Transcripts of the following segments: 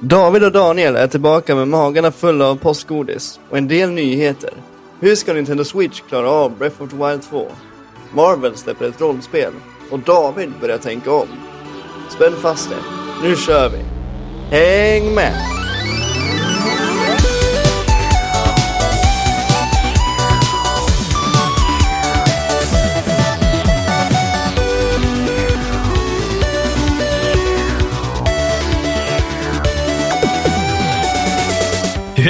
David och Daniel är tillbaka med magarna fulla av påskgodis och en del nyheter. Hur ska Nintendo Switch klara av Breath of the Wild 2? Marvel släpper ett rollspel och David börjar tänka om. Spänn fast er, nu kör vi! Häng med!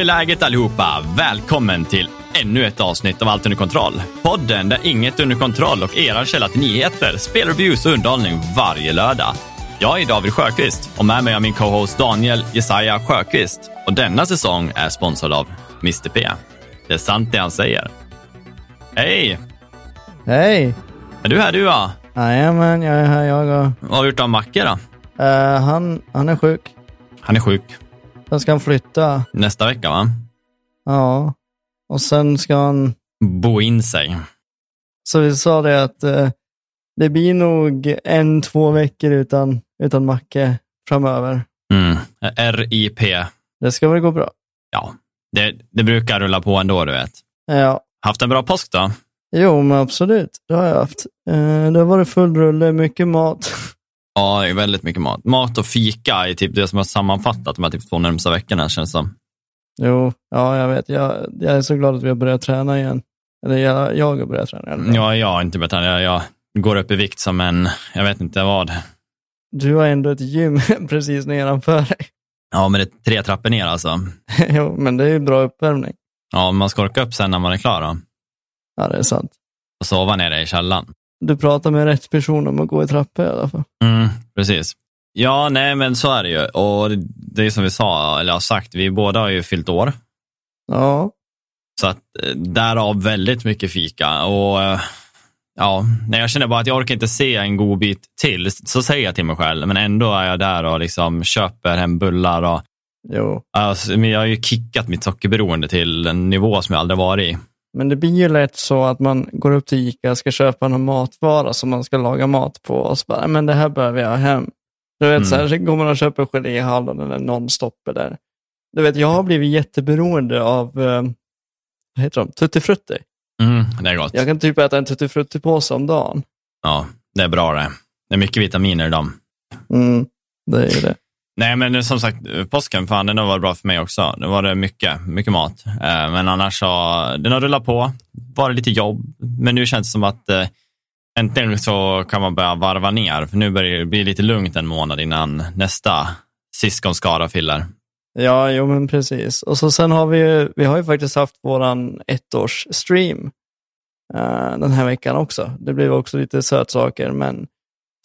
Läget allihopa? Välkommen till ännu ett avsnitt av Allt under kontroll. Podden där inget är under kontroll och era källa till nyheter, spelreviews och underhållning varje lördag. Jag är David Sjöqvist och med mig har min co-host Daniel Jesaja Sjöqvist. Och denna säsong är sponsrad av Mr P. Det är sant det han säger. Hej! Hej! Är du här du ja? Jajamän, jag är här jag och... Vad har du gjort av Macke då? Uh, han, han är sjuk. Han är sjuk. Sen ska han flytta. Nästa vecka va? Ja. Och sen ska han... Bo in sig. Så vi sa det att uh, det blir nog en, två veckor utan, utan Macke framöver. Mm. RIP. Det ska väl gå bra. Ja, det, det brukar rulla på ändå du vet. Ja. Haft en bra påsk då? Jo, men absolut. Det har jag haft. Uh, det har varit full rulle, mycket mat. Ja, det är väldigt mycket mat. Mat och fika är typ det som har sammanfattat de här typ två närmsta veckorna känns som. Jo, ja, jag vet. Jag, jag är så glad att vi har börjat träna igen. Eller jag, jag har börjat träna. Eller? Ja, jag har inte börjat träna. Jag, jag går upp i vikt som en, jag vet inte vad. Du har ändå ett gym precis nedanför dig. Ja, men det är tre trappor ner alltså. jo, men det är ju bra uppvärmning. Ja, man ska orka upp sen när man är klar då. Ja, det är sant. Och sova nere i källaren. Du pratar med rätt person om att gå i trappor i alla fall. Mm, precis. Ja, nej, men så är det ju. Och det är som vi sa, eller har sagt, vi båda har ju fyllt år. Ja. Så att eh, därav väldigt mycket fika. Och eh, ja, nej, jag känner bara att jag orkar inte se en god bit till. Så säger jag till mig själv, men ändå är jag där och liksom köper hem bullar. Och, Jo. alltså, men jag har ju kickat mitt sockerberoende till en nivå som jag aldrig varit i. Men det blir ju lätt så att man går upp till Ica och ska köpa någon matvara som man ska laga mat på och så bara, men det här behöver jag hem. Du vet, Mm. så här så går man och köper geléhallon eller nonstopper där. Du vet, jag har blivit jätteberoende av, eh, vad heter de, tuttifrutti. Mm, det är gott. Jag kan typ äta en tuttifruttipåse om dagen. Ja, det är bra det. Det är mycket vitaminer i dem. Mm, det är ju det. Nej, men som sagt, påsken, fan, den har varit bra för mig också. Nu var det mycket, mycket mat. Eh, men annars så, den har rullat på. Bara lite jobb. Men nu känns det som att eh, äntligen så kan man börja varva ner. För nu börjar det bli lite lugnt en månad innan nästa syskonskara fyller. Ja, jo men precis. Och så sen har vi ju, vi har ju faktiskt haft våran ettårsstream uh, den här veckan också. Det blev också lite sötsaker, men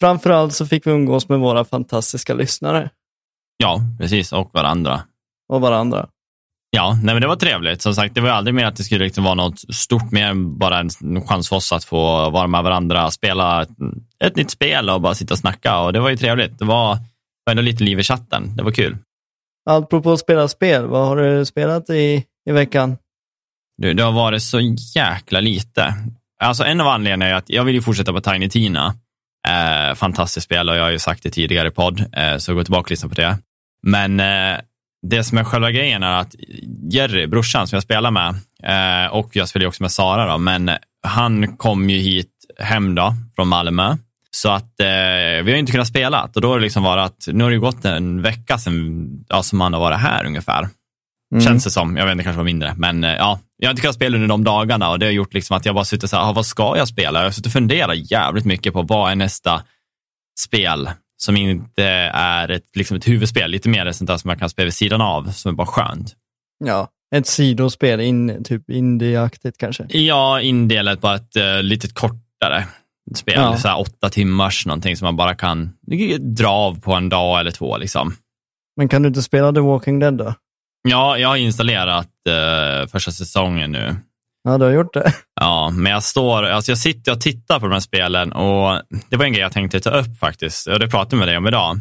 framförallt så fick vi umgås med våra fantastiska lyssnare Ja, precis. Och varandra. och varandra. Ja, nej, men det var trevligt. Som sagt, det var aldrig mer att det skulle liksom vara något stort, mer än bara en chans för oss att få vara med varandra, spela ett, ett nytt spel och bara sitta och snacka. Och det var ju trevligt. Det var, var ändå lite liv i chatten. Det var kul. Apropå att spela spel, vad har du spelat i, i veckan? Du, det har varit så jäkla lite. Alltså en av anledningarna är att jag vill ju fortsätta på Tiny Tina. Eh, fantastiskt spel och jag har ju sagt det tidigare i podd, eh, så gå tillbaka och lyssna på det. Men eh, det som är själva grejen är att Jerry, brorsan som jag spelar med, eh, och jag spelar ju också med Sara, då, men han kom ju hit hem då, från Malmö. Så att eh, vi har inte kunnat spela. Och då har det liksom varit att, nu har det ju gått en vecka sedan ja, som han har varit här ungefär. Känns det som. Jag vet inte, det kanske var mindre. Men eh, ja, jag har inte kunnat spela under de dagarna och det har gjort liksom att jag bara suttit så här, ah, vad ska jag spela? Jag har suttit och funderat jävligt mycket på vad är nästa spel som inte är ett, liksom ett huvudspel, lite mer sånt där som man kan spela vid sidan av, som är bara skönt. Ja, ett sidospel, in, typ indieaktigt kanske. Ja, indelat på ett uh, litet kortare spel, Ja. så här åtta timmars någonting som man bara kan dra av på en dag eller två. Liksom. Men kan du inte spela The Walking Dead då? Ja, jag har installerat uh, första säsongen nu. Ja, du har gjort det. Ja, men jag står, alltså jag sitter och tittar på de här spelen och det var en grej jag tänkte ta upp faktiskt och det pratade jag med dig om idag.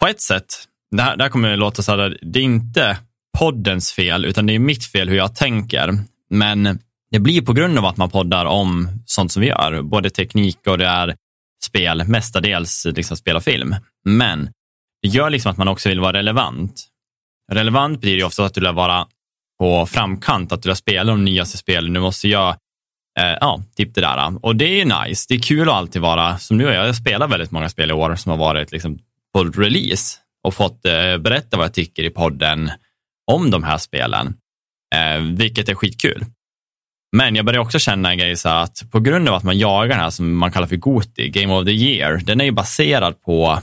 På ett sätt, det här, det här kommer att låta så här, det är inte poddens fel utan det är mitt fel hur jag tänker. Men det blir på grund av att man poddar om sånt som vi gör, både teknik och det är spel, mestadels liksom spel och film. Men det gör liksom att man också vill vara relevant relevant blir ju ofta att du lär vara på framkant, att du lär spela de nyaste spelen. Du måste göra, eh, ja, typ det där. Och det är ju nice. Det är kul att alltid vara, som nu jag, jag spelar väldigt många spel i år som har varit liksom på release och fått eh, berätta vad jag tycker i podden om de här spelen, eh, vilket är skitkul. Men jag börjar också känna en grej så att på grund av att man jagar den här som man kallar för Goti, Game of the Year, den är ju baserad på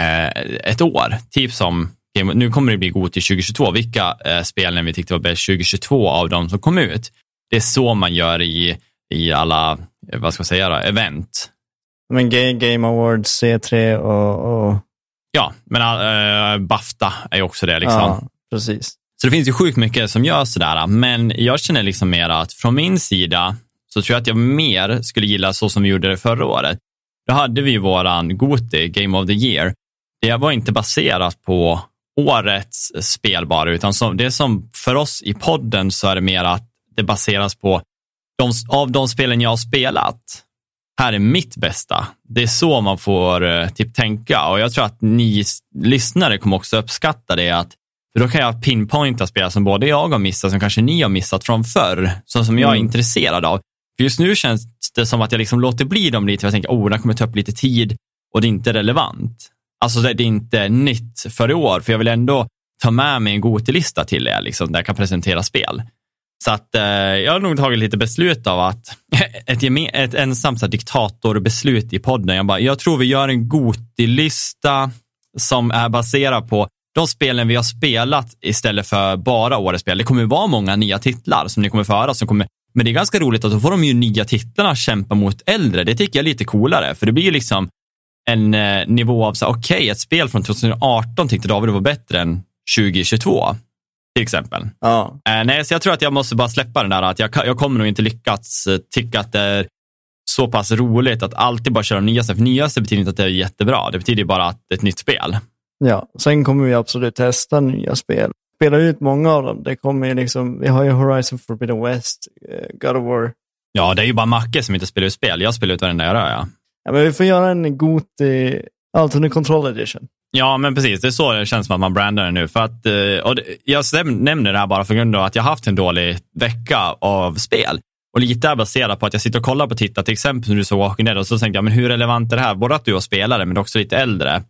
eh, ett år. Typ som, nu kommer det bli Goti 2022, vilka eh, spelen vi tyckte var bäst 2022 av de som kom ut. Det är så man gör i, i alla, vad ska man säga, då, event. Men Game Awards, C3 och... och... Ja, men äh, Bafta är också det. Liksom. Ja, precis. Så det finns ju sjukt mycket som gör sådär, men jag känner liksom mer att från min sida så tror jag att jag mer skulle gilla så som vi gjorde det förra året. Då hade vi våran Goti, Game of the Year. Det var inte baserat på årets spel bara, utan som, det som för oss i podden så är det mer att det baseras på de, av de spelen jag har spelat. Här är mitt bästa. Det är så man får uh, typ tänka och jag tror att ni lyssnare kommer också uppskatta det att för då kan jag pinpointa spel som både jag har missat, som kanske ni har missat från förr, så som jag är mm. intresserad av. För just nu känns det som att jag liksom låter bli dem lite, för jag tänker, oh, det kommer ta upp lite tid och det är inte relevant. Alltså det är inte nytt för i år, för jag vill ändå ta med mig en gotilista till er, liksom, där jag kan presentera spel. Så att eh, jag har nog tagit lite beslut av att, ett, ett ensamt diktatorbeslut i podden. Jag bara, jag tror vi gör en Gotilista som är baserad på de spelen vi har spelat istället för bara årets spel. Det kommer vara många nya titlar som ni kommer få höra. Som kommer, men det är ganska roligt att då får de ju nya titlarna kämpa mot äldre. Det tycker jag är lite coolare, för det blir ju liksom en eh, nivå av, okej, okay, ett spel från 2018 tyckte David var bättre än 2022 till exempel. Ja. Eh, nej, så jag tror att jag måste bara släppa den där att jag, jag kommer nog inte lyckats eh, tycka att det är så pass roligt att alltid bara köra de nyaste. För nyaste betyder inte att det är jättebra. Det betyder bara att det är ett nytt spel. Ja, sen kommer vi absolut testa nya spel. Spela ut många av dem. Det kommer liksom, vi har ju Horizon Forbidden West, uh, God of War. Ja, det är ju bara Macke som inte spelar ut spel. Jag spelar ut varenda jag rör, ja. Ja, men vi får göra en Goti Alternate Control Edition. Ja, men precis. Det är så det känns som att man brandar det nu. För att, eh, och jag nämner det här bara för grund av att jag haft en dålig vecka av spel. Och lite är baserat på att jag sitter och kollar på Titta, till exempel när du såg Walking Dead och så tänkte jag, men hur relevant är det här? Både att du har spelare, men också lite äldre.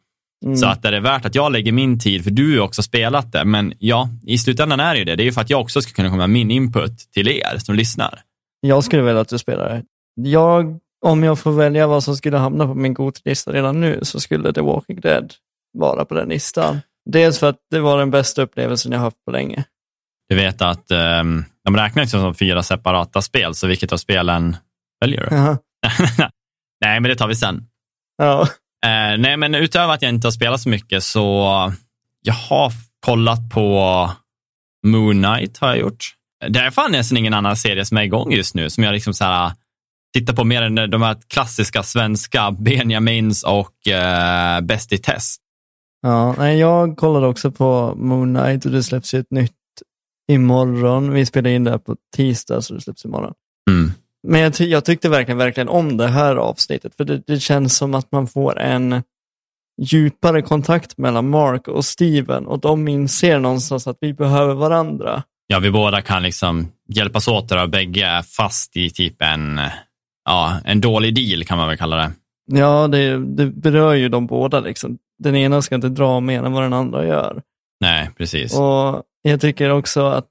Mm. Så att är det värt att jag lägger min tid, för du har också spelat det, men ja, i slutändan är det ju det. Det är ju för att jag också ska kunna komma med min input till er som lyssnar. Jag skulle vilja att du spelar det. Jag, om jag får välja vad som skulle hamna på min godlista redan nu, så skulle The Walking Dead vara på den listan. Dels för att det var den bästa upplevelsen jag haft på länge. Du vet att um, de räknar inte som fyra separata spel, så vilket av spelen väljer du? Nej, men det tar vi sen. Ja. Eh, nej, men utöver att jag inte har spelat så mycket så jag har kollat på Moon Knight har jag gjort. Det är fan nästan ingen annan serie som är igång just nu som jag liksom så här, tittar på mer än de här klassiska svenska Benjamins och eh, Bäst i test. Ja, jag kollade också på Moon Knight och det släpps ju ett nytt imorgon. Vi spelar in det här på tisdag så det släpps imorgon. Mm. Men jag, ty jag, tyckte verkligen, verkligen om det här avsnittet, för det, det, känns som att man får en djupare kontakt mellan Mark och Steven och de inser någonstans att vi behöver varandra. Ja, vi båda kan liksom hjälpas åt där och bägge är fast i typ en, ja, en dålig deal kan man väl kalla det. Ja, det, det berör ju de båda. Liksom. Den ena ska inte dra mer än vad den andra gör. Nej, precis. Och Jag tycker också att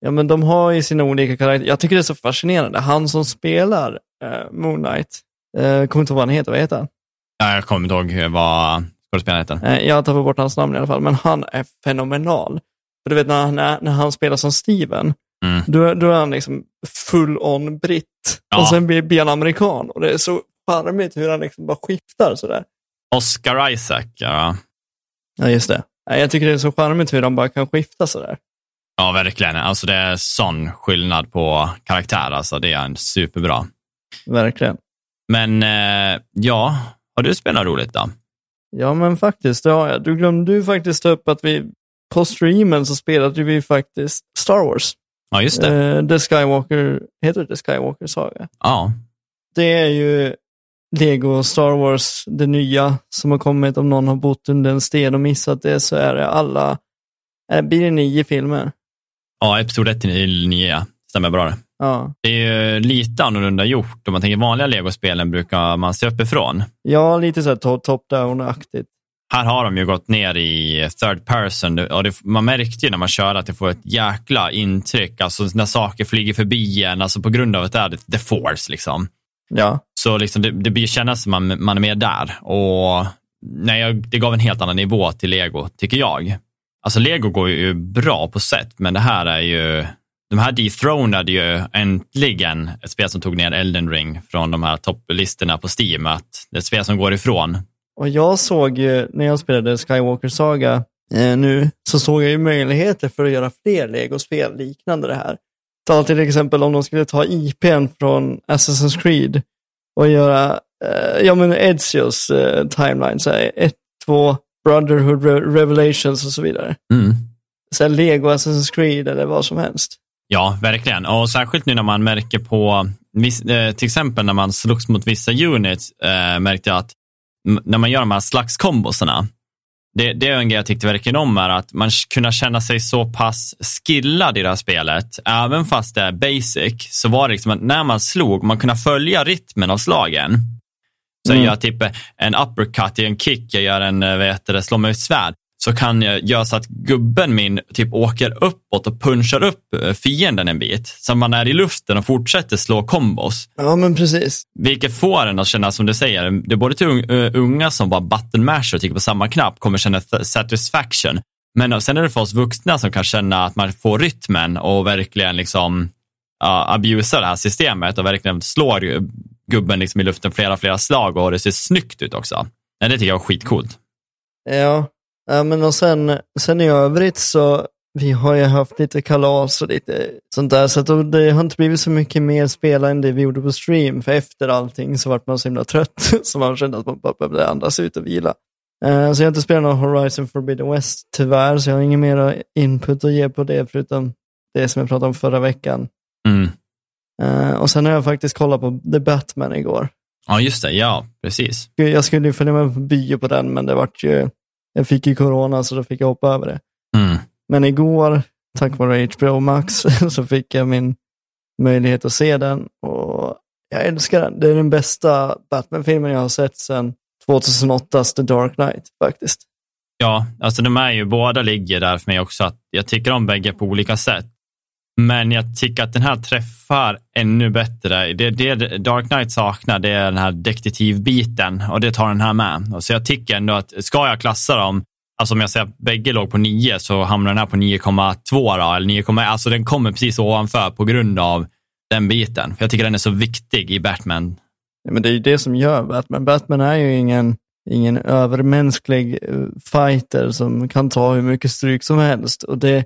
Ja, men de har ju sina olika karaktärer. Jag tycker det är så fascinerande. Han som spelar uh, Moon Knight, uh, kommer inte ihåg vad han heter, vad heter han? Ja, jag kommer inte ihåg vad skådespelaren heter. Uh, jag tar bort hans namn i alla fall, men han är fenomenal. För du vet när han, när han spelar som Steven, mm. då, då är han liksom full on britt. Ja. Och sen blir, blir han amerikan. Och det är så charmigt hur han liksom bara skiftar sådär. Oscar Isaac, ja. Ja, just det. Jag tycker det är så charmigt hur han bara kan skifta sådär. Ja, verkligen. Alltså det är sån skillnad på karaktär. Alltså det är en superbra. Verkligen. Men eh, ja, har du spelat roligt då? Ja, men faktiskt, det har jag. Du glömde ju faktiskt ta upp att vi på streamen så spelade vi faktiskt Star Wars. Ja, just det. Eh, The Skywalker, heter det The Skywalker Saga? Ja. Det är ju Lego Star Wars, det nya som har kommit. Om någon har bott under en sten och missat det så är det alla Äh, blir det nio filmer? Ja, episod 1 till 9 stämmer bra det. Ja. Det är ju lite annorlunda gjort. Om man tänker vanliga legospelen brukar man se uppifrån. Ja, lite så här to- top-down-aktigt. Här har de ju gått ner i third person och det, man märkte ju när man kör att det får ett jäkla intryck. Alltså när saker flyger förbi en, alltså på grund av att det är the force liksom. Ja. Så liksom det, det blir kännas som man, man är med där. Och nej, det gav en helt annan nivå till lego, tycker jag. Alltså lego går ju bra på sätt, men det här är ju de här dethronade ju äntligen ett spel som tog ner Elden Ring från de här topplistorna på Steam. Att det är ett spel som går ifrån. Och jag såg ju, när jag spelade Skywalker Saga eh, nu, så såg jag ju möjligheter för att göra fler legospel liknande det här. Ta till exempel om de skulle ta IPn från Assassin's Creed och göra, eh, ja men Ezios eh, timeline, så här, 1, 2, Brotherhood Re- Revelations och så vidare. Mm. Så här, Lego Assassin's Creed eller vad som helst. Ja, verkligen. Och särskilt nu när man märker på, eh, till exempel när man slogs mot vissa units, eh, märkte jag att när man gör de här slagskombosarna, det, det är en grej jag tyckte verkligen om är att man kunna känna sig så pass skillad i det här spelet, även fast det är basic, så var det liksom att när man slog, man kunde följa rytmen av slagen. Så Mm. jag gör typ en uppercut, jag gör en kick, jag gör en, eh, vad heter det, slår med ett svärd. Så kan jag göra så att gubben min typ åker uppåt och punchar upp eh, fienden en bit. Så man är i luften och fortsätter slå kombos. Ja, men precis. Vilket får en att känna, som du säger, det är både till eh, unga som bara button och trycker på samma knapp kommer känna satisfaction. Men sen är det för oss vuxna som kan känna att man får rytmen och verkligen liksom ja, abusar det här systemet och verkligen slår gubben liksom i luften flera, flera slag och det ser snyggt ut också. Det tycker jag var skitcoolt. Ja, ja men och sen, sen i övrigt så vi har ju haft lite kalas och lite sånt där, så att det har inte blivit så mycket mer spela än det vi gjorde på stream, för efter allting så vart man så himla trött, så man kände att man bara behövde andas ut och vila. Eh, Så jag har inte spelat någon Horizon Forbidden West tyvärr, så jag har ingen mer input att ge på det, förutom det som jag pratade om förra veckan. Mm. Eh, Och sen har jag faktiskt kollat på The Batman igår. Ja, just det. Ja, precis. Jag skulle ju följa med på bio på den, men det vart ju, jag fick ju corona så då fick jag hoppa över det. Mm. Men igår, tack vare HBO Max, så fick jag min möjlighet att se den. Och jag älskar den. Det är den bästa Batman-filmen jag har sett sedan 2008s The Dark Knight faktiskt. Ja, alltså de är ju, båda ligger där för mig också. Att jag tycker om bägge på olika sätt. Men jag tycker att den här träffar ännu bättre. Det, det Dark Knight saknar, det är den här detektivbiten och det tar den här med. Så jag tycker ändå att, ska jag klassa dem, alltså om jag säger att bägge låg på 9 så hamnar den här på 9,2 då, eller 9, alltså den kommer precis ovanför på grund av den biten. För jag tycker den är så viktig i Batman. Ja, Men det är ju det som gör Batman. Batman är ju ingen, ingen övermänsklig eh, fighter som kan ta hur mycket stryk som helst. Och det,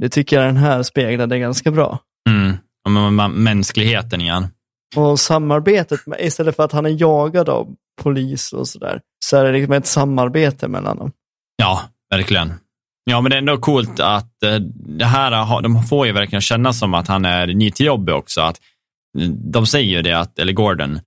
det tycker jag den här speglade ganska bra. Mm. Med Mänskligheten igen. Och samarbetet, med, istället för att han är jagad av polis och sådär, så är det liksom ett samarbete mellan dem. Ja, verkligen. Ja, men det är ändå coolt att eh, det här, de får ju verkligen känna som att han är ny till jobbet också. Att, eh, de säger ju det, att, eller Gordon,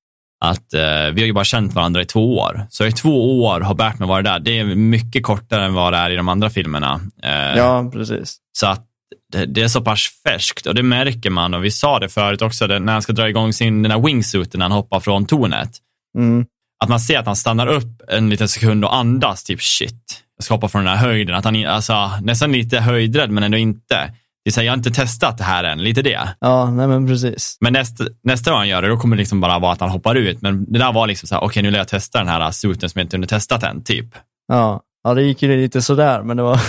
att eh, vi har ju bara känt varandra i två år. Så i två år har Batman varit där. Det är mycket kortare än vad det är i de andra filmerna. Eh, Ja, precis. Så att det, det är så pass färskt och det märker man. Och vi sa det förut också, det, när han ska dra igång sin, den här wingsuiten när han hoppar från tornet. Mm. Att man ser att han stannar upp en liten sekund och andas, typ shit, jag ska hoppa från den här höjden. Att han alltså, nästan lite höjdrädd men ändå inte. Det är så här, jag har inte testat det här än, lite det. Ja, nej men precis. Men nästa, nästa gång han gör det, då kommer det liksom bara vara att han hoppar ut. Men det där var liksom så här, okej nu vill jag testa den här suiten som jag inte hunnit testat än, typ. Ja, ja det gick ju lite sådär, men det var...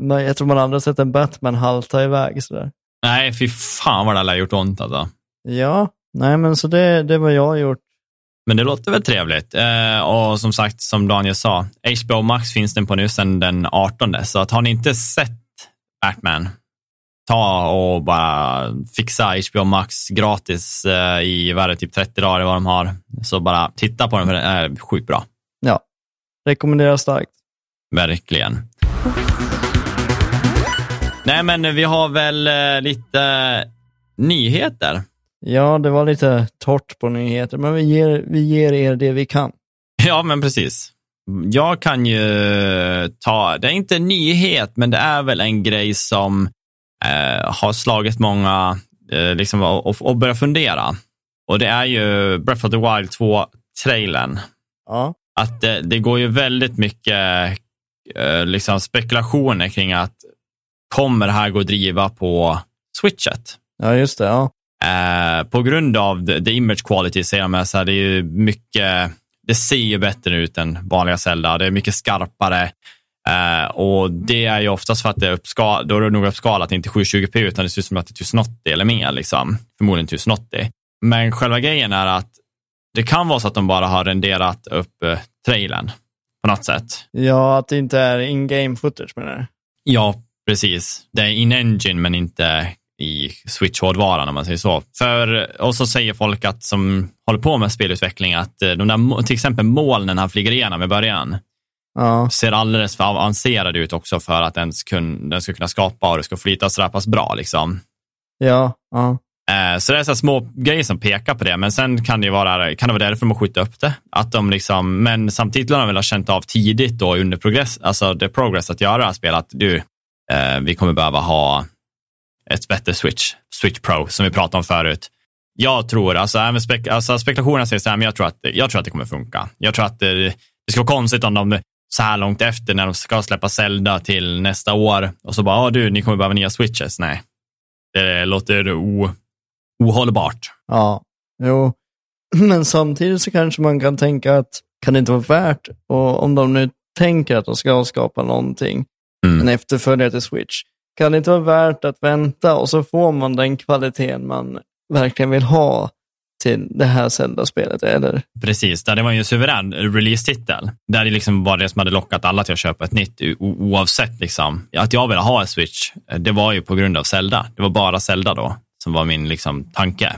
jag tror man aldrig har sett en Batman halta iväg sådär. Nej, fy fan vad det har gjort ont alltså. Ja, nej men så det, det var jag har gjort. Men det låter väl trevligt. Eh, och som sagt, som Daniel sa, HBO Max finns den på nu sedan den 18. Så att har ni inte sett Batman, ta och bara fixa HBO Max gratis eh, i vad är det, typ 30 dagar vad de har. Så bara titta på den för den är sjukt bra. Ja, rekommenderar starkt. Verkligen. Nej, men vi har väl eh, lite nyheter. Ja, det var lite torrt på nyheter, men vi ger, vi ger er det vi kan. Ja, men precis. Jag kan ju ta, det är inte en nyhet, men det är väl en grej som eh, har slagit många eh, liksom, och, och börja fundera. Och det är ju Breath of the Wild 2-trailern. Ja. Att det, det, går ju väldigt mycket eh, liksom spekulationer kring att kommer det här gå att driva på switchet? Ja, just det. Ja. Eh, på grund av the, the image quality ser jag med så här, det är ju mycket, det ser ju bättre ut än vanliga Zelda. Det är mycket skarpare. Uh, och det är ju oftast för att det är, uppskal då är det nog uppskalat, inte 720p, utan det ser ut som att det är 1080 eller mer. Liksom. Förmodligen 1080. Men själva grejen är att det kan vara så att de bara har renderat upp uh, trailern på något sätt. Ja, att det inte är in-game footage menar du? Ja, precis. Det är in-engine men inte i Switch-hårdvaran om man säger så. För, och så säger folk att, som håller på med spelutveckling att eh, de där, till exempel molnen han flyger igenom i början ja. ser alldeles för avancerade ut också för att den, kun, den ska kunna skapa och det ska flyta så pass bra. Liksom. Ja, ja. Eh, så det är så små grejer som pekar på det, men sen kan det vara, kan det vara därför de har skjutit upp det. Att de liksom, men samtidigt har de väl ha känt av tidigt då under progress, alltså det progress att göra spelet, att du, eh, vi kommer behöva ha ett bättre Switch, Switch Pro, som vi pratade om förut. Jag tror, alltså, även spek alltså spekulationerna säger så här, men jag tror, att, jag tror att det kommer funka. Jag tror att det, det ska vara konstigt om de så här långt efter när de ska släppa Zelda till nästa år och så bara, ja du, ni kommer behöva nya switches. Nej, det låter o, ohållbart. Ja, jo, men samtidigt så kanske man kan tänka att kan det inte vara värt, och om de nu tänker att de ska skapa någonting, mm. en efterföljare till Switch, kan det inte vara värt att vänta och så får man den kvaliteten man verkligen vill ha till det här Zelda-spelet, eller? Precis, det var ju en suverän release-titel. Där det liksom var det som hade lockat alla till att köpa ett nytt, oavsett liksom. Att jag ville ha en Switch, det var ju på grund av Zelda. Det var bara Zelda då, som var min liksom, tanke.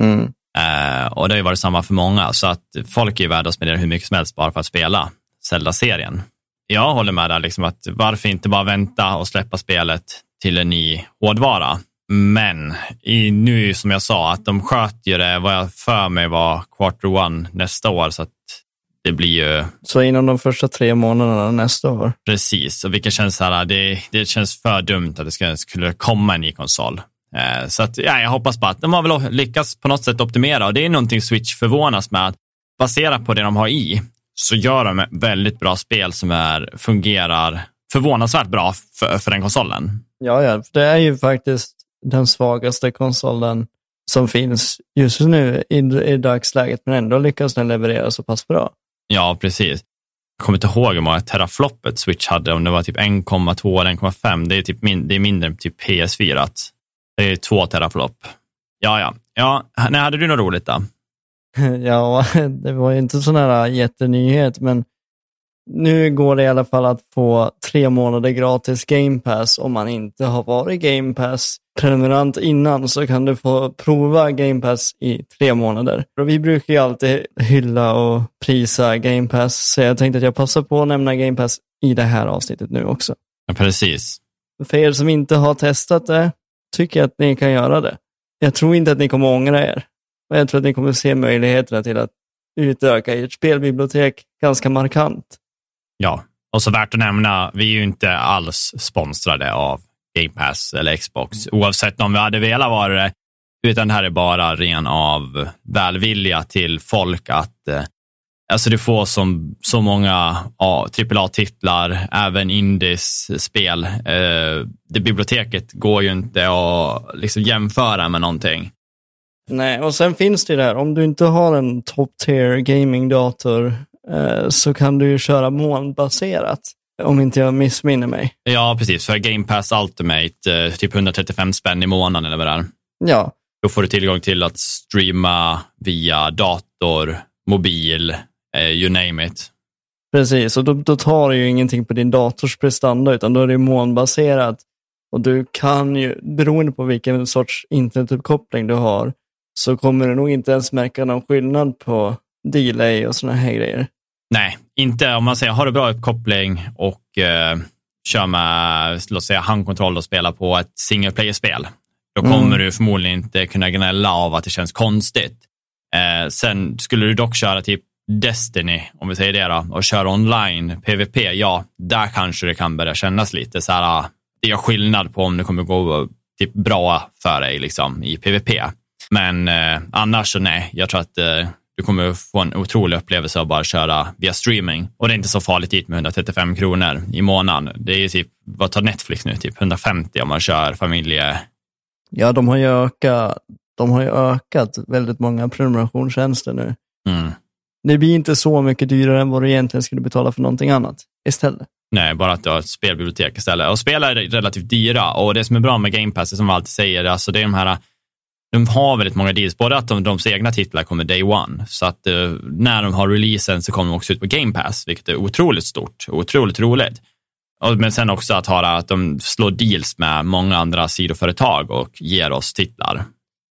Mm. Uh, och det har ju varit samma för många, så att folk är ju värda att spendera hur mycket som helst bara för att spela Zelda-serien. Jag håller med där, liksom att varför inte bara vänta och släppa spelet till en ny hårdvara? Men i, nu som jag sa, att de sköt ju det, vad jag för mig var quarter one nästa år, så att det blir ju... Så inom de första tre månaderna nästa år? Precis, och vilket känns så här, det, det känns för dumt att det ska, skulle komma en ny konsol. Eh, så att, ja, jag hoppas bara att de har väl lyckats på något sätt optimera och det är någonting Switch förvånas med, att baserat på det de har i, så gör de väldigt bra spel som är, fungerar förvånansvärt bra för, för den konsolen. Ja, ja, det är ju faktiskt den svagaste konsolen som finns just nu i, i dagsläget, men ändå lyckas den leverera så pass bra. Ja, precis. Jag kommer inte ihåg hur många terafloppet Switch hade, om det var typ 1,2 eller 1,5. Det är, typ min, det är mindre än typ PS4. Det är två teraflopp. Ja, ja. ja när hade du något roligt då? ja, det var ju inte sån här jättenyhet, men nu går det i alla fall att få tre månader gratis Game Pass om man inte har varit Game Pass prenumerant innan så kan du få prova Game Pass i tre månader. Och vi brukar ju alltid hylla och prisa Game Pass så jag tänkte att jag passar på att nämna Game Pass i det här avsnittet nu också. Ja, precis. För er som inte har testat det tycker jag att ni kan göra det. Jag tror inte att ni kommer ångra er. Och jag tror att ni kommer se möjligheterna till att utöka ert spelbibliotek ganska markant. Ja, och så värt att nämna, vi är ju inte alls sponsrade av Game Pass eller Xbox, oavsett om vi hade velat vara det, utan det här är bara ren av välvilja till folk att eh, Alltså du får som, så många AAA-titlar, även indies-spel. Eh, det biblioteket går ju inte att liksom jämföra med någonting. Nej, och sen finns det ju det här om du inte har en top tier gaming-dator Eh, så kan du ju köra molnbaserat. Om inte jag missminner mig. Ja, precis. För Game Pass Ultimate, eh, typ 135 spänn i månaden eller vad det är. Ja. Då får du tillgång till att streama via dator, mobil, eh, you name it. Precis, och då, då tar du ju ingenting på din dators prestanda, utan då är det molnbaserat. Och du kan ju, beroende på vilken sorts internetuppkoppling du har, så kommer du nog inte ens märka någon skillnad på delay och sådana här grejer. Nej, inte om man säger har du bra uppkoppling och eh, kör med låt säga, handkontroll och spelar på ett single player-spel. Då kommer mm. du förmodligen inte kunna gnälla av att det känns konstigt. Eh, sen skulle du dock köra typ Destiny, om vi säger det då, och kör online PVP, ja, där kanske det kan börja kännas lite så här, det gör skillnad på om det kommer gå typ bra för dig liksom, i PVP. Men eh, annars så nej, jag tror att eh, du kommer få en otrolig upplevelse av bara köra via streaming. Och det är inte så farligt dit med 135 kronor i månaden. Det är ju typ, vad tar Netflix nu? Typ 150 om man kör familje... Ja, de har ju ökat, de har ju ökat väldigt många prenumerationstjänster nu. Mm. Det blir inte så mycket dyrare än vad du egentligen skulle betala för någonting annat istället. Nej, bara att du har ett spelbibliotek istället. Och spel är relativt dyra och det som är bra med Game Pass, som vi alltid säger, alltså det är de här de har väldigt många deals, både att de, de egna titlar kommer day one, så att uh, när de har releasen så kommer de också ut på Game Pass, vilket är otroligt stort och otroligt roligt. Och, men sen också att höra att de slår deals med många andra sidoföretag och ger oss titlar.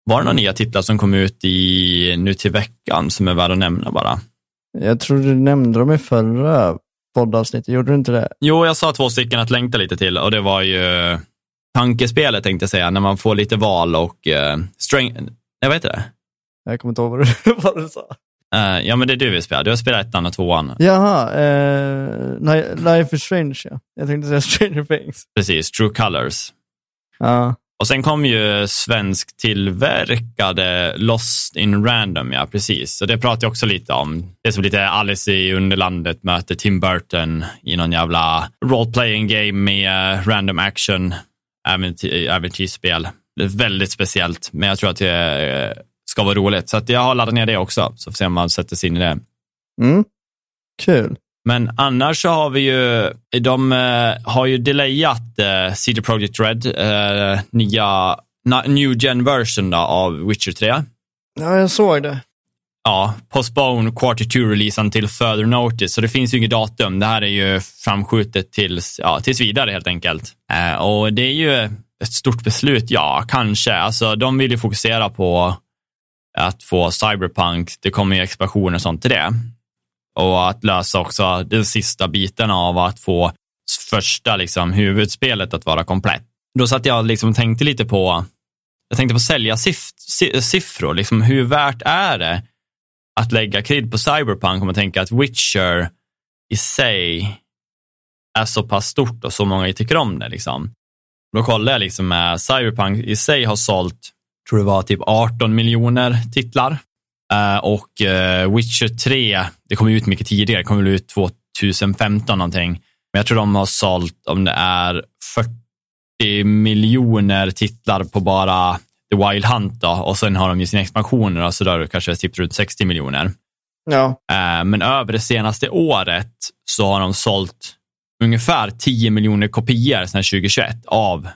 Var det några nya titlar som kom ut i, nu till veckan som är värda att nämna bara? Jag tror du nämnde dem i förra poddavsnittet, gjorde du inte det? Jo, jag sa två stycken att längta lite till och det var ju tankespelet tänkte jag säga, när man får lite val och uh, sträng... Jag vet det. Jag kommer inte ihåg vad du, vad du sa. Uh, ja, men det är du vill spela. Du har spelat ettan och tvåan. Jaha, uh, Life is Strange ja. Jag tänkte säga Stranger Things. Precis, True Colors. Ja. Och sen kom ju svensk tillverkade Lost in Random, ja precis. Så det pratar jag också lite om. Det är som lite Alice i Underlandet möter Tim Burton i någon jävla role-playing game med random action äventyrsspel. Det är väldigt speciellt, men jag tror att det ska vara roligt. Så jag har laddat ner det också, så får se om man sätter sig in i det. Mm. Kul. Men annars så har vi ju, de uh, har ju delayat uh, CD Projekt Red, nya New Gen version av Witcher 3. Ja, jag såg det. Ja, postpone quarter two-releasen till further notice, så det finns ju inget datum. Det här är ju framskjutet tills, ja, tills vidare helt enkelt. Eh, och det är ju ett stort beslut, ja, kanske. Alltså, de vill ju fokusera på att få Cyberpunk, det kommer ju expansioner och sånt till det och att lösa också den sista biten av att få första liksom, huvudspelet att vara komplett. Då satt jag liksom och tänkte lite på, jag tänkte på sälja siff siffror, liksom, hur värt är det att lägga krid på Cyberpunk om man tänker att Witcher i sig är så pass stort och så många tycker om det. Liksom. Då kollade jag liksom med Cyberpunk i sig har sålt, tror det var typ 18 miljoner titlar Uh, och uh, Witcher 3, det kom ut mycket tidigare, det kom ut 2015 någonting. Men jag tror de har sålt, om det är 40 miljoner titlar på bara The Wild Hunt då, och sen har de ju sina expansioner, så då är det kanske typ runt 60 miljoner. Ja. Uh, men över det senaste året så har de sålt ungefär 10 miljoner kopior sedan 2021 av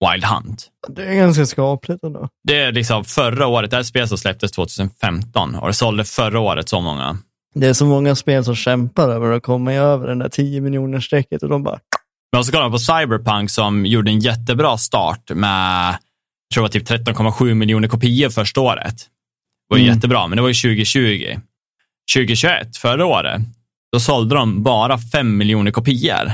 Wild Hunt. Det är ganska skapligt ändå. Det är liksom förra året, det här spelet som släpptes 2015 och det sålde förra året så många. Det är så många spel som kämpar över att komma över den där 10 miljoner strecket och de bara... Men så kollar man på Cyberpunk som gjorde en jättebra start med, tror det var typ 13,7 miljoner kopior första året. Det var mm. jättebra, men det var ju 2020. 2021, förra året, då sålde de bara 5 miljoner kopior.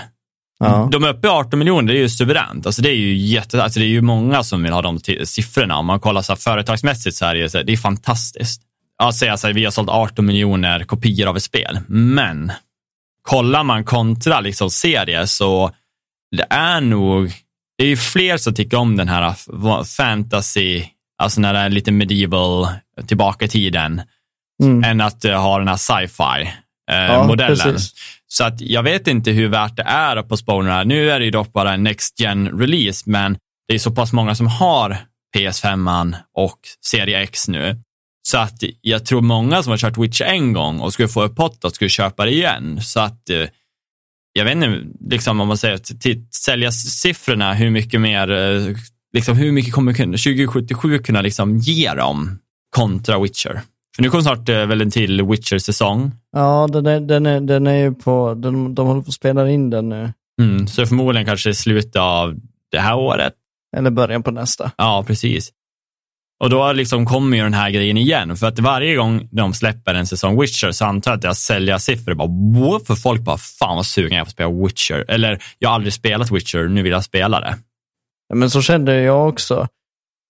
Ja. De är uppe i 18 miljoner, det är ju suveränt. Alltså det är ju jätte, alltså det är ju många som vill ha de siffrorna. Om man kollar så här företagsmässigt så är det, så det är fantastiskt. Att säga så här, vi har sålt 18 miljoner kopior av ett spel, men kollar man kontra liksom serier så det är nog, det är ju fler som tycker om den här fantasy, alltså när det är lite medieval, tillbaka i tiden, mm. än att ha den här sci-fi eh, ja, modellen. Precis. Så att jag vet inte hur värt det är att postpona. Nu är det ju dock bara en Next Gen release, men det är så pass många som har PS5 och Serie X nu. Så att jag tror många som har kört Witch en gång och skulle få upp pottot skulle köpa det igen. Så att eh, jag vet inte, liksom om man säger till sälja siffrorna, hur mycket mer, eh, liksom hur mycket kommer 2077 kunna liksom ge dem kontra Witcher? För nu kommer snart eh, väl en till Witcher-säsong. Ja, den är, den, är, den är ju på, den, de håller på att spela in den nu. Mm, så förmodligen kanske i slutet av det här året. Eller början på nästa. Ja, precis. Och då liksom kommer ju den här grejen igen, för att varje gång de släpper en säsong Witcher så antar jag att deras säljarsiffror bara wow, för folk bara fan vad sugen jag är på att spela Witcher. Eller jag har aldrig spelat Witcher, nu vill jag spela det. Men så kände jag också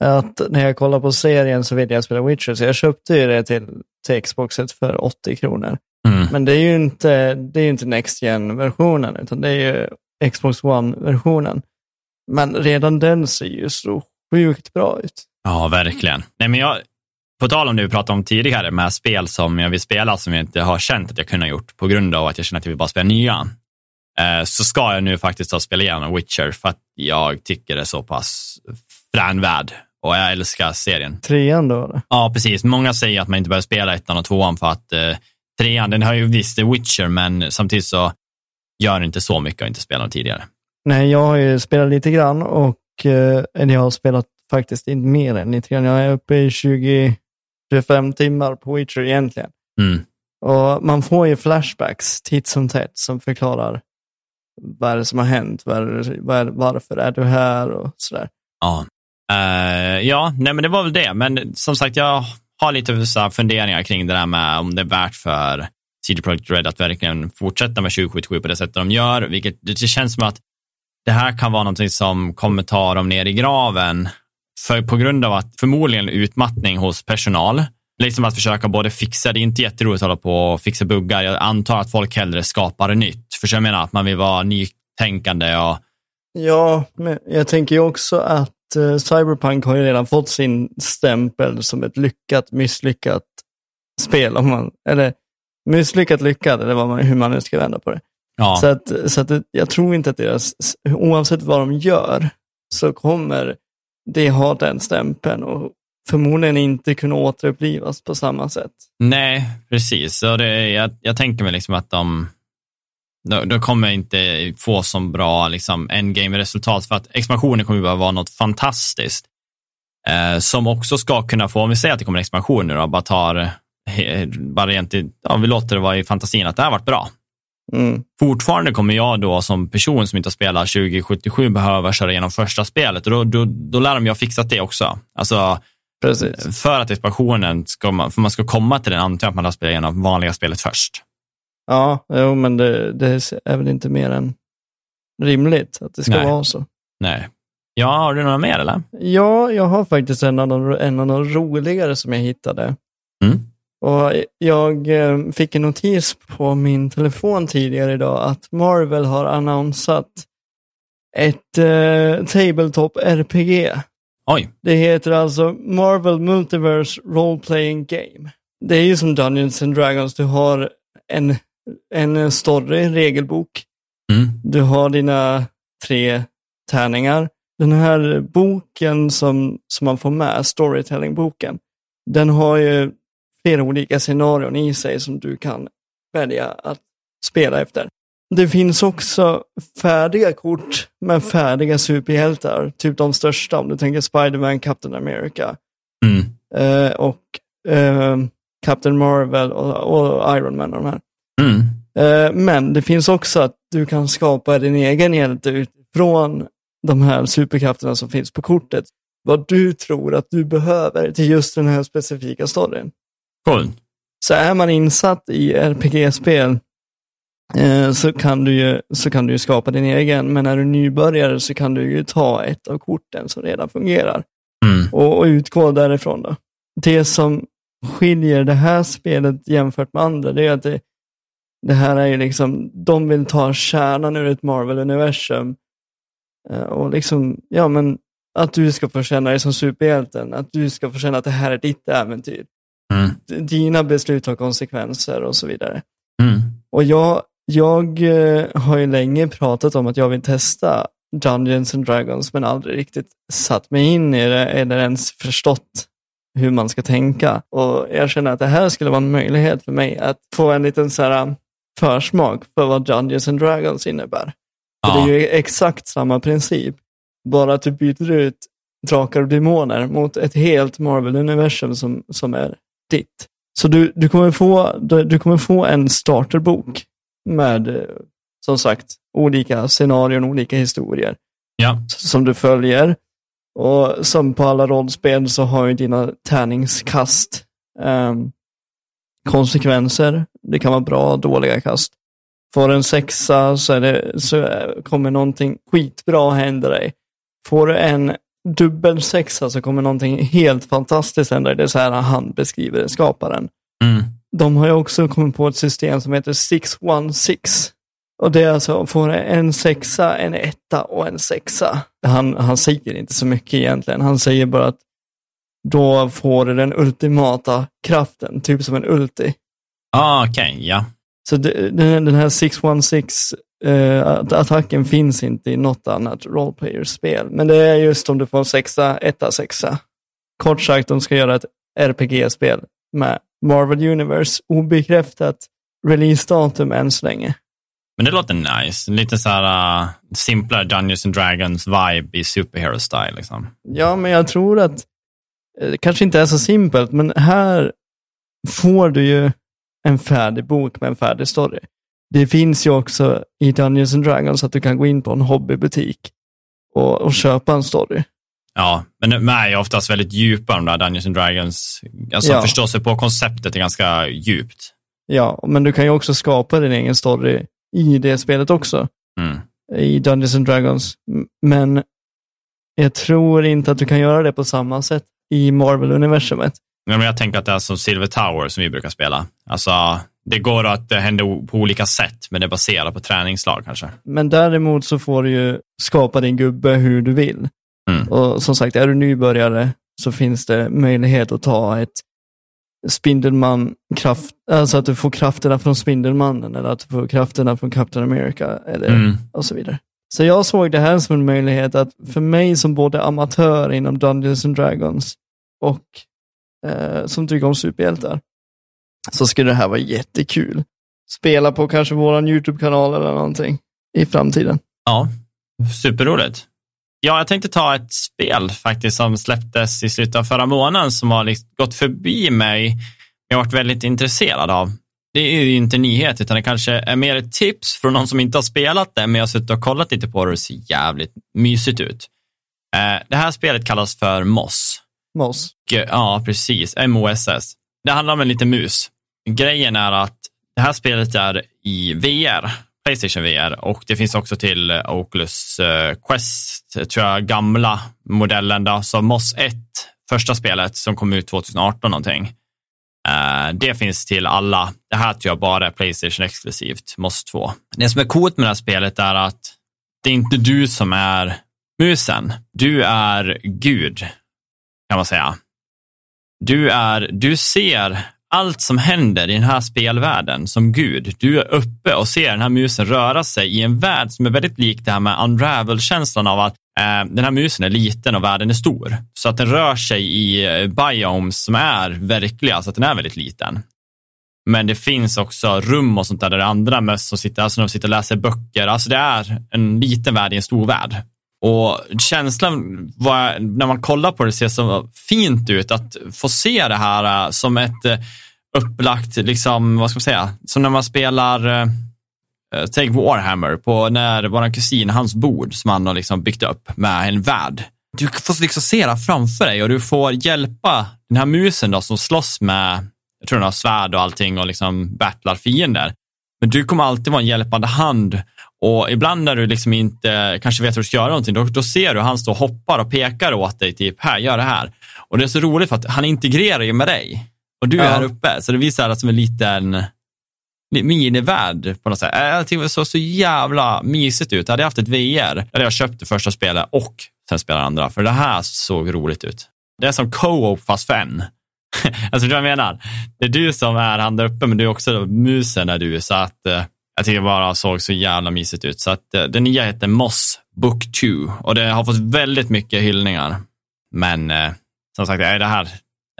att när jag kollar på serien så vill jag spela Witcher, så jag köpte ju det till, till Xboxet för 80 kronor. Mm. Men det är ju inte, det är inte Next Gen-versionen, utan det är ju Xbox One-versionen. Men redan den ser ju så sjukt bra ut. Ja, verkligen. Nej, men jag, på tal om det vi pratade om tidigare med spel som jag vill spela som jag inte har känt att jag kunnat gjort på grund av att jag känner att jag vill bara spela nya. Eh, så ska jag nu faktiskt ta spela igenom Witcher för att jag tycker det är så pass fränvärd och jag älskar serien. Trean då? Eller? Ja, precis. Många säger att man inte börjar spela ettan och tvåan för att eh, trean, den har ju visst The Witcher, men samtidigt så gör det inte så mycket att inte spela tidigare. Nej, jag har ju spelat lite grann och eh, eller jag har spelat faktiskt inte mer än lite grann. Jag är uppe i 20-25 timmar på Witcher egentligen. Mm. Och man får ju flashbacks titt som tätt som förklarar vad är det som har hänt, vad är det, vad är, varför är du här och sådär. Ja, Eh, ja nej, men det var väl det. Men som sagt, jag har lite så funderingar kring det där med om det är värt för CD Projekt Red att verkligen fortsätta med 2077 på det sättet de gör, vilket det känns som att det här kan vara någonting som kommer ta dem ner i graven för, på grund av att förmodligen utmattning hos personal. Liksom att försöka både fixa, det är inte jätteroligt att hålla på och fixa buggar. Jag antar att folk hellre skapar nytt. För jag menar att man vill vara nytänkande och Ja, men jag tänker ju också att uh, Cyberpunk har ju redan fått sin stämpel som ett lyckat, misslyckat spel. Om man, eller misslyckat, lyckat, eller vad man, hur man nu ska vända på det. ja. Så, att, så att det, jag tror inte att deras, oavsett vad de gör, så kommer det har den stämpeln och förmodligen inte kunna återupplivas på samma sätt. Nej, precis. Och det, jag, jag tänker mig liksom att de, de, de kommer inte få så bra liksom, endgame-resultat för att expansionen kommer bara vara något fantastiskt. Eh, som också ska kunna få, om vi säger att det kommer en expansion nu då, bara tar, eh, bara rent i, ja, vi låter det vara i fantasin att det här har varit bra. Mm. Fortfarande kommer jag då som person som inte har spelat 2077 behöva köra igenom första spelet och då, då, då lär de ju ha fixat det också. Alltså, Precis. för att expansionen ska man, för man ska komma till den antar jag att man har spelat igenom vanliga spelet först. Ja, jo, men det, det är väl inte mer än rimligt att det ska Nej. vara så. Nej. Ja, har du några mer eller? Ja, jag har faktiskt en av de, en de roligare som jag hittade. Mm. Och jag eh, fick en notis på min telefon tidigare idag att Marvel har annonsat ett eh, Tabletop RPG. Oj. Det heter alltså Marvel Multiverse Role Playing Game. Det är ju som Dungeons and Dragons, du har en, en story, en regelbok. Mm. Du har dina tre tärningar. Den här boken som, som man får med, storytelling-boken, den har ju flera olika scenarion i sig som du kan välja att spela efter. Det finns också färdiga kort med färdiga superhjältar, typ de största om du tänker Spiderman, Captain America Mm. eh, och eh, Captain Marvel och, och Iron Man och de här. Mm. Eh, Men det finns också att du kan skapa din egen hjälte utifrån de här superkrafterna som finns på kortet. Vad du tror att du behöver till just den här specifika storyn. Cool. Så är man insatt i RPG-spel eh, så, kan du ju, så kan du skapa din egen, men är du nybörjare så kan du ju ta ett av korten som redan fungerar Mm. och, och utgå därifrån. Då. Det som skiljer det här spelet jämfört med andra, det är att det, det här är ju liksom, de vill ta kärnan ur ett Marvel-universum eh, och liksom, ja men att du ska få känna dig som superhjälten, att du ska få känna att det här är ditt äventyr. Mm. Dina beslut har konsekvenser och så vidare. Mm. Och jag, jag eh, har ju länge pratat om att jag vill testa Dungeons and Dragons men aldrig riktigt satt mig in i det eller ens förstått hur man ska tänka. Och jag känner att det här skulle vara en möjlighet för mig att få en liten så här um, försmak för vad Dungeons and Dragons innebär. För Ja. det är ju exakt samma princip. Bara att du byter ut drakar och demoner mot ett helt Marvel-universum som, som är ditt. Så du, du, kommer få, du, du kommer få en starterbok med, eh, som sagt, olika scenarion, olika historier Ja. som du följer. Och som på alla rollspel så har ju dina tärningskast ehm, konsekvenser. Det kan vara bra och dåliga kast. Får en sexa så, är det, så eh, kommer någonting skitbra hända dig. Får du en dubbel sexa så kommer någonting helt fantastiskt hända. Det är så här han beskriver det, skaparen. Mm. de har ju också kommit på ett system som heter 616. Och det är alltså, får en sexa, en etta och en sexa. Han, han säger inte så mycket egentligen. Han säger bara att då får du den ultimata kraften, typ som en ulti. Ah, Okej, okay, ja. Så det, den här 616 eh, attacken finns inte i något annat roleplayer-spel. Men det är just om du får en sexa, etta, sexa. Kort sagt, de ska göra ett RPG-spel med Marvel Universe, obekräftat releasedatum än så länge. Men det låter nice. Lite så här uh, simplare Dungeons and Dragons vibe i superhero style. Liksom. Ja, men jag tror att eh, det kanske inte är så simpelt, men här får du ju en färdig bok med en färdig story. Det finns ju också i Dungeons and Dragons att du kan gå in på en hobbybutik och, och köpa en story. Ja, men de är ju oftast väldigt djupa de där Dungeons and Dragons. Alltså ja. förstå sig på konceptet är ganska djupt. Ja, men du kan ju också skapa din egen story i det spelet också. Mm. I Dungeons and Dragons. Men jag tror inte att du kan göra det på samma sätt i Marvel-universumet. men jag tänker att det är som Silver Tower som vi brukar spela. Alltså, det går att det händer på olika sätt, men det är baserat på träningslag kanske. Men däremot så får du ju skapa din gubbe hur du vill. Mm. Och som sagt, är du nybörjare så finns det möjlighet att ta ett Spindelman-kraft, alltså att du får krafterna från Spindelmannen eller att du får krafterna från Captain America eller, mm. och så vidare. Så jag såg det här som en möjlighet att för mig som både amatör inom Dungeons and Dragons och eh, som tycker om superhjältar, så skulle det här vara jättekul. Spela på kanske vår YouTube-kanal eller någonting i framtiden. Ja, superroligt. Ja, jag tänkte ta ett spel faktiskt som släpptes i slutet av förra månaden som har liksom gått förbi mig. Jag har varit väldigt intresserad av. Det är ju inte nyhet, utan det kanske är mer ett tips från någon som inte har spelat det, men jag har suttit och kollat lite på det och det ser jävligt mysigt ut. Eh, det här spelet kallas för Moss. Moss? Ja, precis. M-O-S-S. Det handlar om en liten mus. Grejen är att det här spelet är i VR, Playstation VR och det finns också till eh, Oculus eh, Quest, tror jag, gamla modellen då, så Moss 1, första spelet som kom ut 2018 någonting. Eh, det finns till alla. Det här tror jag bara är Playstation exklusivt, Moss 2. Det som är coolt med det här spelet är att det är inte du som är musen. Du är Gud, kan man säga. Du, är, du ser allt som händer i den här spelvärlden som Gud. Du är uppe och ser den här musen röra sig i en värld som är väldigt lik det här med Unravel-känslan av att eh, den här musen är liten och världen är stor. Så att den rör sig i eh, biomes som är verkliga, så att den är väldigt liten. Men det finns också rum och sånt där, där det är andra möss som sitter, alltså de sitter och läser böcker. Alltså det är en liten värld i en stor värld. Och känslan var, när man kollar på det ser så fint ut att få se det här äh, som ett äh, upplagt, liksom, vad ska man säga, som när man spelar äh, Take Warhammer på när vår kusin, hans bord som han har liksom byggt upp med en värld. Du får liksom se det framför dig och du får hjälpa den här musen då som slåss med, jag tror den har svärd och allting och liksom battlar fiender. Men du kommer alltid vara en hjälpande hand och ibland när du liksom inte kanske vet hur du ska göra någonting, då, då ser du han står och hoppar och pekar åt dig, typ här, gör det här. Och det är så roligt för att han integrerar ju med dig. Och du är ja. här uppe, så det visar att som en liten minivärld på något sätt. Jag tyckte det såg så jävla mysigt ut. Hade jag haft ett VR, hade jag köpt det första spelet och sen spelar andra, för det här såg roligt ut. Det är som co-op fast för en. alltså, du jag menar? Det är du som är han där uppe, men du är också musen är du, så att eh, jag tycker det bara såg så jävla mysigt ut. Så att eh, den nya heter Moss Book 2 och det har fått väldigt mycket hyllningar. Men eh, som sagt, det här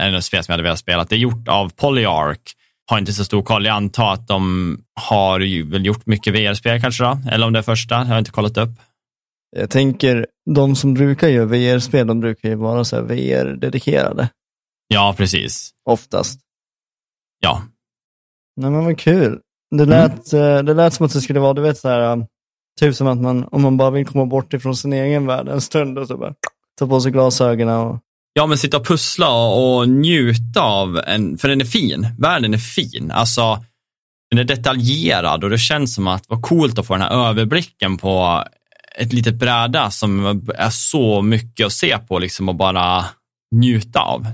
är ett spel som jag hade velat spela. Det är gjort av Polyarc. Har inte så stor koll. Jag antar att de har ju väl gjort mycket VR-spel kanske då? Eller om det är första, det har jag inte kollat upp. Jag tänker, de som brukar göra VR-spel, de brukar ju vara så VR-dedikerade. Ja, precis. Oftast. Ja. Nej men vad kul. Det lät, mm. det lät som att det skulle vara, du vet så här, um, typ som att man, om man bara vill komma bort ifrån sin egen värld en stund och så bara ta på sig glasögonen och Ja, men sitta och pussla och, njuta av en, för den är fin. Världen är fin. Alltså, den är detaljerad och det känns som att vad coolt att få den här överblicken på ett litet bräda som är så mycket att se på liksom och bara njuta av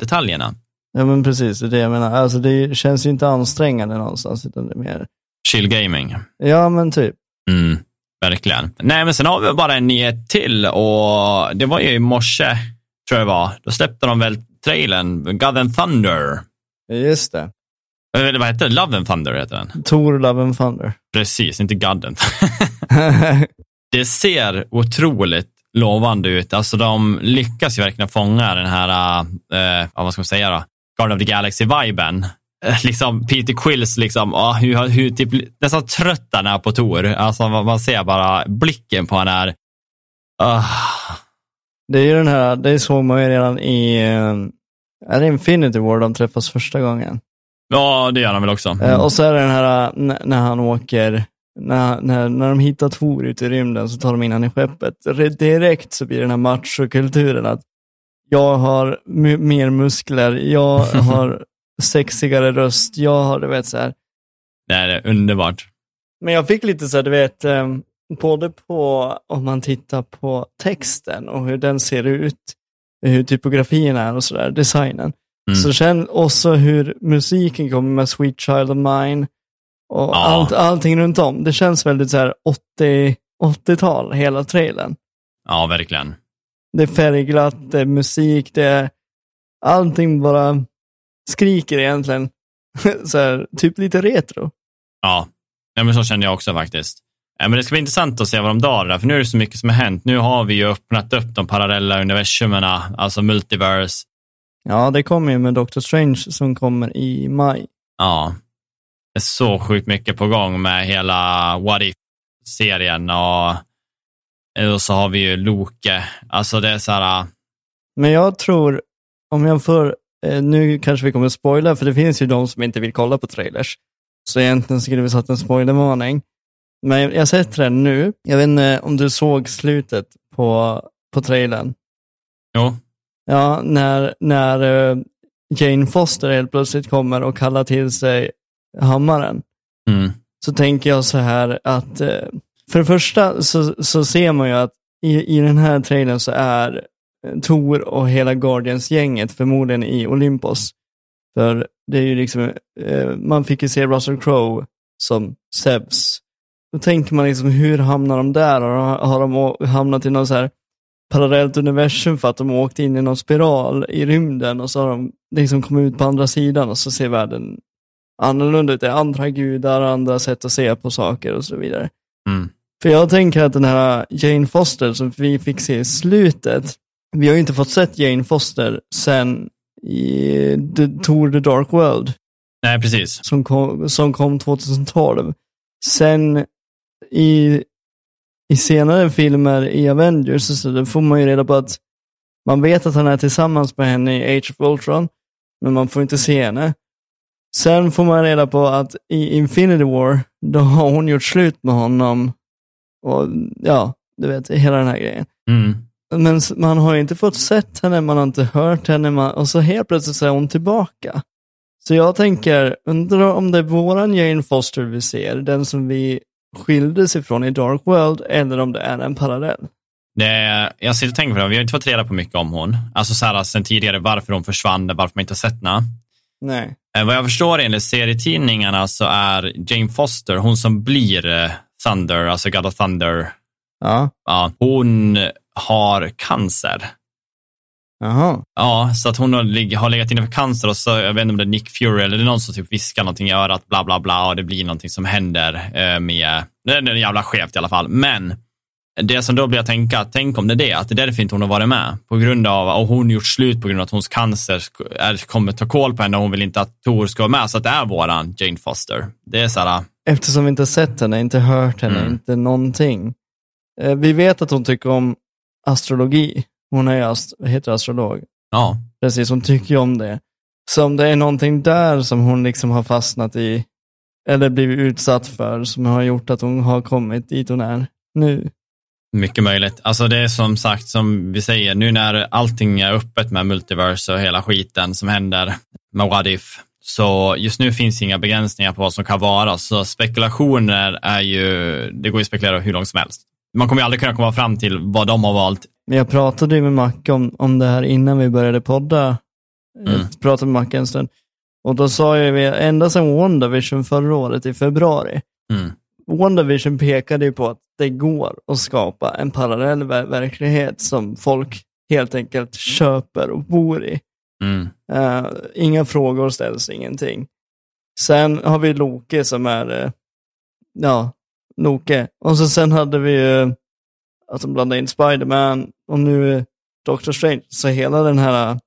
detaljerna. Ja men precis, det är det jag menar. Alltså det känns ju inte ansträngande någonstans, utan det är mer... Chill gaming. Ja men typ. Mm, verkligen. Nej, men sen har vi bara en nyhet till och det var ju i morse, tror jag det var. Då släppte de väl trailern, God and Thunder. Just det. Eller vad heter det? Love and Thunder heter den. Tor Love and Thunder. Precis, inte God and Det ser otroligt lovande ut. Alltså de lyckas ju verkligen fånga den här, eh, vad ska man säga då, Guard of the Galaxy-viben. Eh, liksom Peter Quills, liksom, oh, hur, hur, typ, nästan trött han är på Tor. Alltså man, ser bara blicken på honom är. Uh. Det är ju den här, det såg man ju redan i, eh, är det Infinity War de träffas första gången? Ja, det gör han väl också. Mm. Och så är det den här när han åker när, när, när de hittar Tor ute i rymden så tar de in honom i skeppet. Direkt så blir den här machokulturen att jag har mer muskler, jag har sexigare röst, jag har, du vet så här. Det är underbart. Men jag fick lite så här, du vet, ehm, både på, om man tittar på texten och hur den ser ut, hur typografin är och sådär, designen. Mm. Så känn också hur musiken kommer med Sweet Child of Mine, och ja. allt, allting runt om. Det känns väldigt så här 80, 80-tal, hela trailern. Ja, verkligen. Det är färgglatt, det är musik, det är allting bara skriker egentligen. så här, typ lite retro. Ja. ja, men så kände jag också faktiskt. Ja, men det ska bli intressant att se vad de drar där, för nu är det så mycket som har hänt. Nu har vi ju öppnat upp de parallella universumerna, alltså multiverse. Ja, det kommer ju med Doctor Strange som kommer i maj. Ja, är så sjukt mycket på gång med hela What If-serien och, och så har vi ju Loke. Alltså det är så här... Äh, Men jag tror, om jag får, eh, nu kanske vi kommer att spoila, för det finns ju de som inte vill kolla på trailers. Så egentligen skulle vi satt en spoilervarning. Men jag sätter den nu. Jag vet inte om du såg slutet på, på trailern? Jo. Ja, när, när eh, Jane Foster helt plötsligt kommer och kallar till sig hammaren. Mm. Så tänker jag så här att, eh, för det första så, så ser man ju att i, i den här trailern så är eh, Tor och hela Guardians-gänget förmodligen i Olympos. För det är ju liksom, eh, man fick ju se Russell Crowe som Zeus. Då tänker man liksom, hur hamnar de där? Har, har de hamnat i något så här parallellt universum för att de åkte in i någon spiral i rymden och så har de liksom kommit ut på andra sidan och så ser världen annorlunda ut. Det är andra gudar, andra sätt att se på saker och så vidare. Mm. För jag tänker att den här Jane Foster som vi fick se i slutet, vi har ju inte fått sett Jane Foster sen i The, Tour The Dark World. Nej, precis. Som kom, som kom 2012. Sen i, i senare filmer i Avengers så får man ju reda på att man vet att han är tillsammans med henne i Age of Ultron, men man får inte se henne. Sen får man reda på att i Infinity War, då har hon gjort slut med honom. Och ja, du vet, hela den här grejen. Mm. Men man har inte fått sett henne, man har inte hört henne man, och så helt plötsligt så är hon tillbaka. Så jag tänker, undrar om det är våran Jane Foster vi ser, den som vi skildes ifrån i Dark World, eller om det är en parallell. Det, jag sitter och tänker på det, vi har inte fått reda på mycket om hon. Alltså så här, sen tidigare varför hon försvann, varför man inte har sett henne. Nej. Eh, vad jag förstår enligt serietidningarna så är Jane Foster, hon som blir eh, Thunder, alltså God of Thunder, ja. Ja, hon har cancer. Jaha. Ja, så att hon har, har legat inne för cancer och så, jag vet inte om det är Nick Fury eller det är någon som typ viskar någonting i örat, bla bla bla, och det blir någonting som händer eh, med, det är jävla skevt i alla fall, men det som då blir att tänka, tänk om det är det, att det är därför inte hon har varit med. På grund av, och hon gjort slut på grund av att hennes cancer är, kommer ta koll på henne och hon vill inte att Tor ska vara med. Så att det är våran Jane Foster. Det är så här, Eftersom vi inte sett henne, inte hört henne, mm. inte någonting. Eh, vi vet att hon tycker om astrologi. Hon är ast heter astrolog. Ja. Precis, hon tycker om det. Så om det är någonting där som hon liksom har fastnat i, eller blivit utsatt för, som har gjort att hon har kommit dit hon är nu. Mycket möjligt. Alltså det är som sagt, som vi säger, nu när allting är öppet med multiverse och hela skiten som händer med What If, så just nu finns inga begränsningar på vad som kan vara, så spekulationer är ju, det går ju att spekulera hur långt som helst. Man kommer ju aldrig kunna komma fram till vad de har valt. Jag pratade ju med Macke om, om det här innan vi började podda Jag Mm. pratade med Macke en stund. Och då sa ju vi, ända sedan WandaVision förra året i februari, Mm. WandaVision pekade ju på att det går att skapa en parallell ver- verklighet som folk helt enkelt köper och bor i. Mm. Eh, inga frågor ställs, ingenting. Sen har vi Loke som är, eh, ja, Loke. Och så sen hade vi ju, att de blandade in Spiderman och nu Doctor Strange. Så hela den här,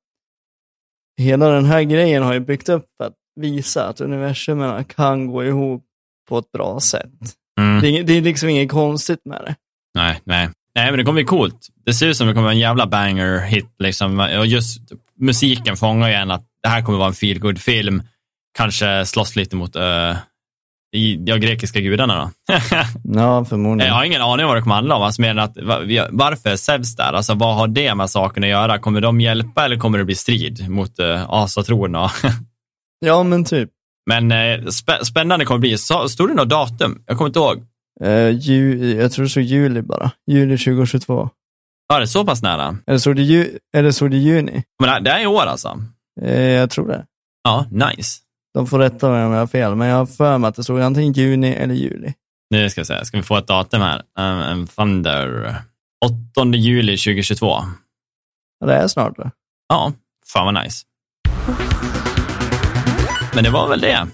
hela den här grejen har ju byggt upp för att visa att universumerna kan gå ihop på ett bra sätt. Mm. Det, är, det är liksom inget konstigt med det. Nej, nej. Nej, men det kommer bli coolt. Det ser ut som det kommer vara en jävla banger-hit. Liksom. Och just musiken fångar ju en att det här kommer vara en feel film Kanske slåss lite mot uh, ja, grekiska gudarna då. Ja, förmodligen. Jag har ingen aning vad det kommer handla om. Alltså, mer än att, varför är Zeus där? Alltså, vad har det med saken att göra? Kommer de hjälpa eller kommer det bli strid mot uh, asatronerna? Ja, men typ. Men eh, spä spännande kommer det bli. Så, stod det något datum? Jag kommer inte ihåg. Eh, ju, jag tror det stod juli bara. Juli 2022. Ja, det är så pass nära. Eller stod det, ju, eller juni? Men det, här- är i år alltså? Eh, jag tror det. Ja, nice. De får rätta mig om jag har fel, men jag har för mig att det stod antingen juni eller juli. Nu ska vi se, ska vi få ett datum här? Um, Thunder. 8 juli 2022. Ja, Det är snart det. Ja, fan vad nice. Men det var väl det.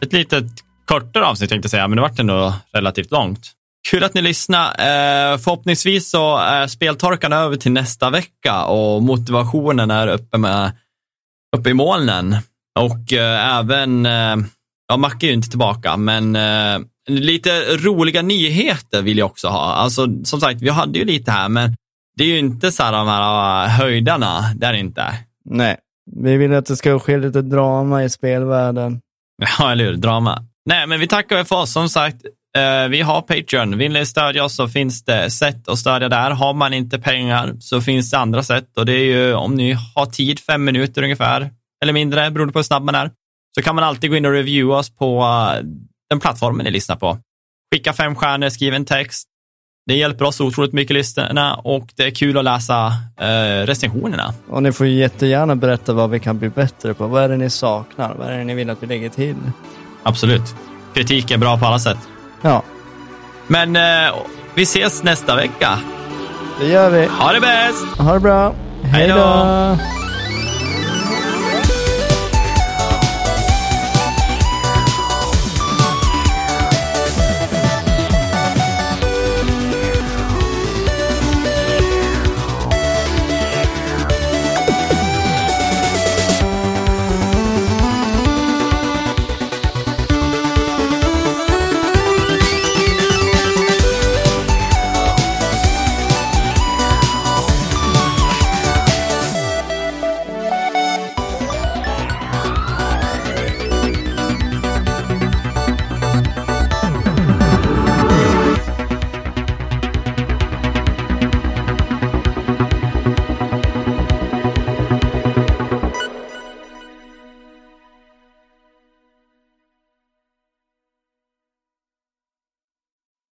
Ett litet kortare avsnitt tänkte jag säga, men det vart ändå relativt långt. Kul att ni lyssnade. Eh, förhoppningsvis så är speltorkan över till nästa vecka och motivationen är uppe, med, uppe i molnen. Och eh, även, eh, ja Macke är ju inte tillbaka, men lite roliga nyheter vill jag också ha. Alltså som sagt, vi hade ju lite här, men det är ju inte så här de här höjdarna, det är det inte. Nej, vi vill att det ska ske lite drama i spelvärlden. Ja, eller hur? Drama. Nej, men vi tackar för oss. Som sagt, vi har Patreon. Vill ni stödja oss så finns det sätt att stödja där. Har man inte pengar så finns det andra sätt och det är ju om ni har tid, fem minuter ungefär, eller mindre, beroende på hur snabb man är, så kan man alltid gå in och reviewa oss på eh, den plattformen ni lyssnar på. Skicka fem stjärnor, skriv en text. Det hjälper oss otroligt mycket lyssnarna och det är kul att läsa eh, recensionerna. Och ni får jättegärna berätta vad vi kan bli bättre på. Vad är det ni saknar? Vad är det ni vill att vi lägger till? Absolut. Kritik är bra på alla sätt. Ja, Men eh, vi ses nästa vecka. det gör vi. Ha det bäst! Ha det bra. Hej då.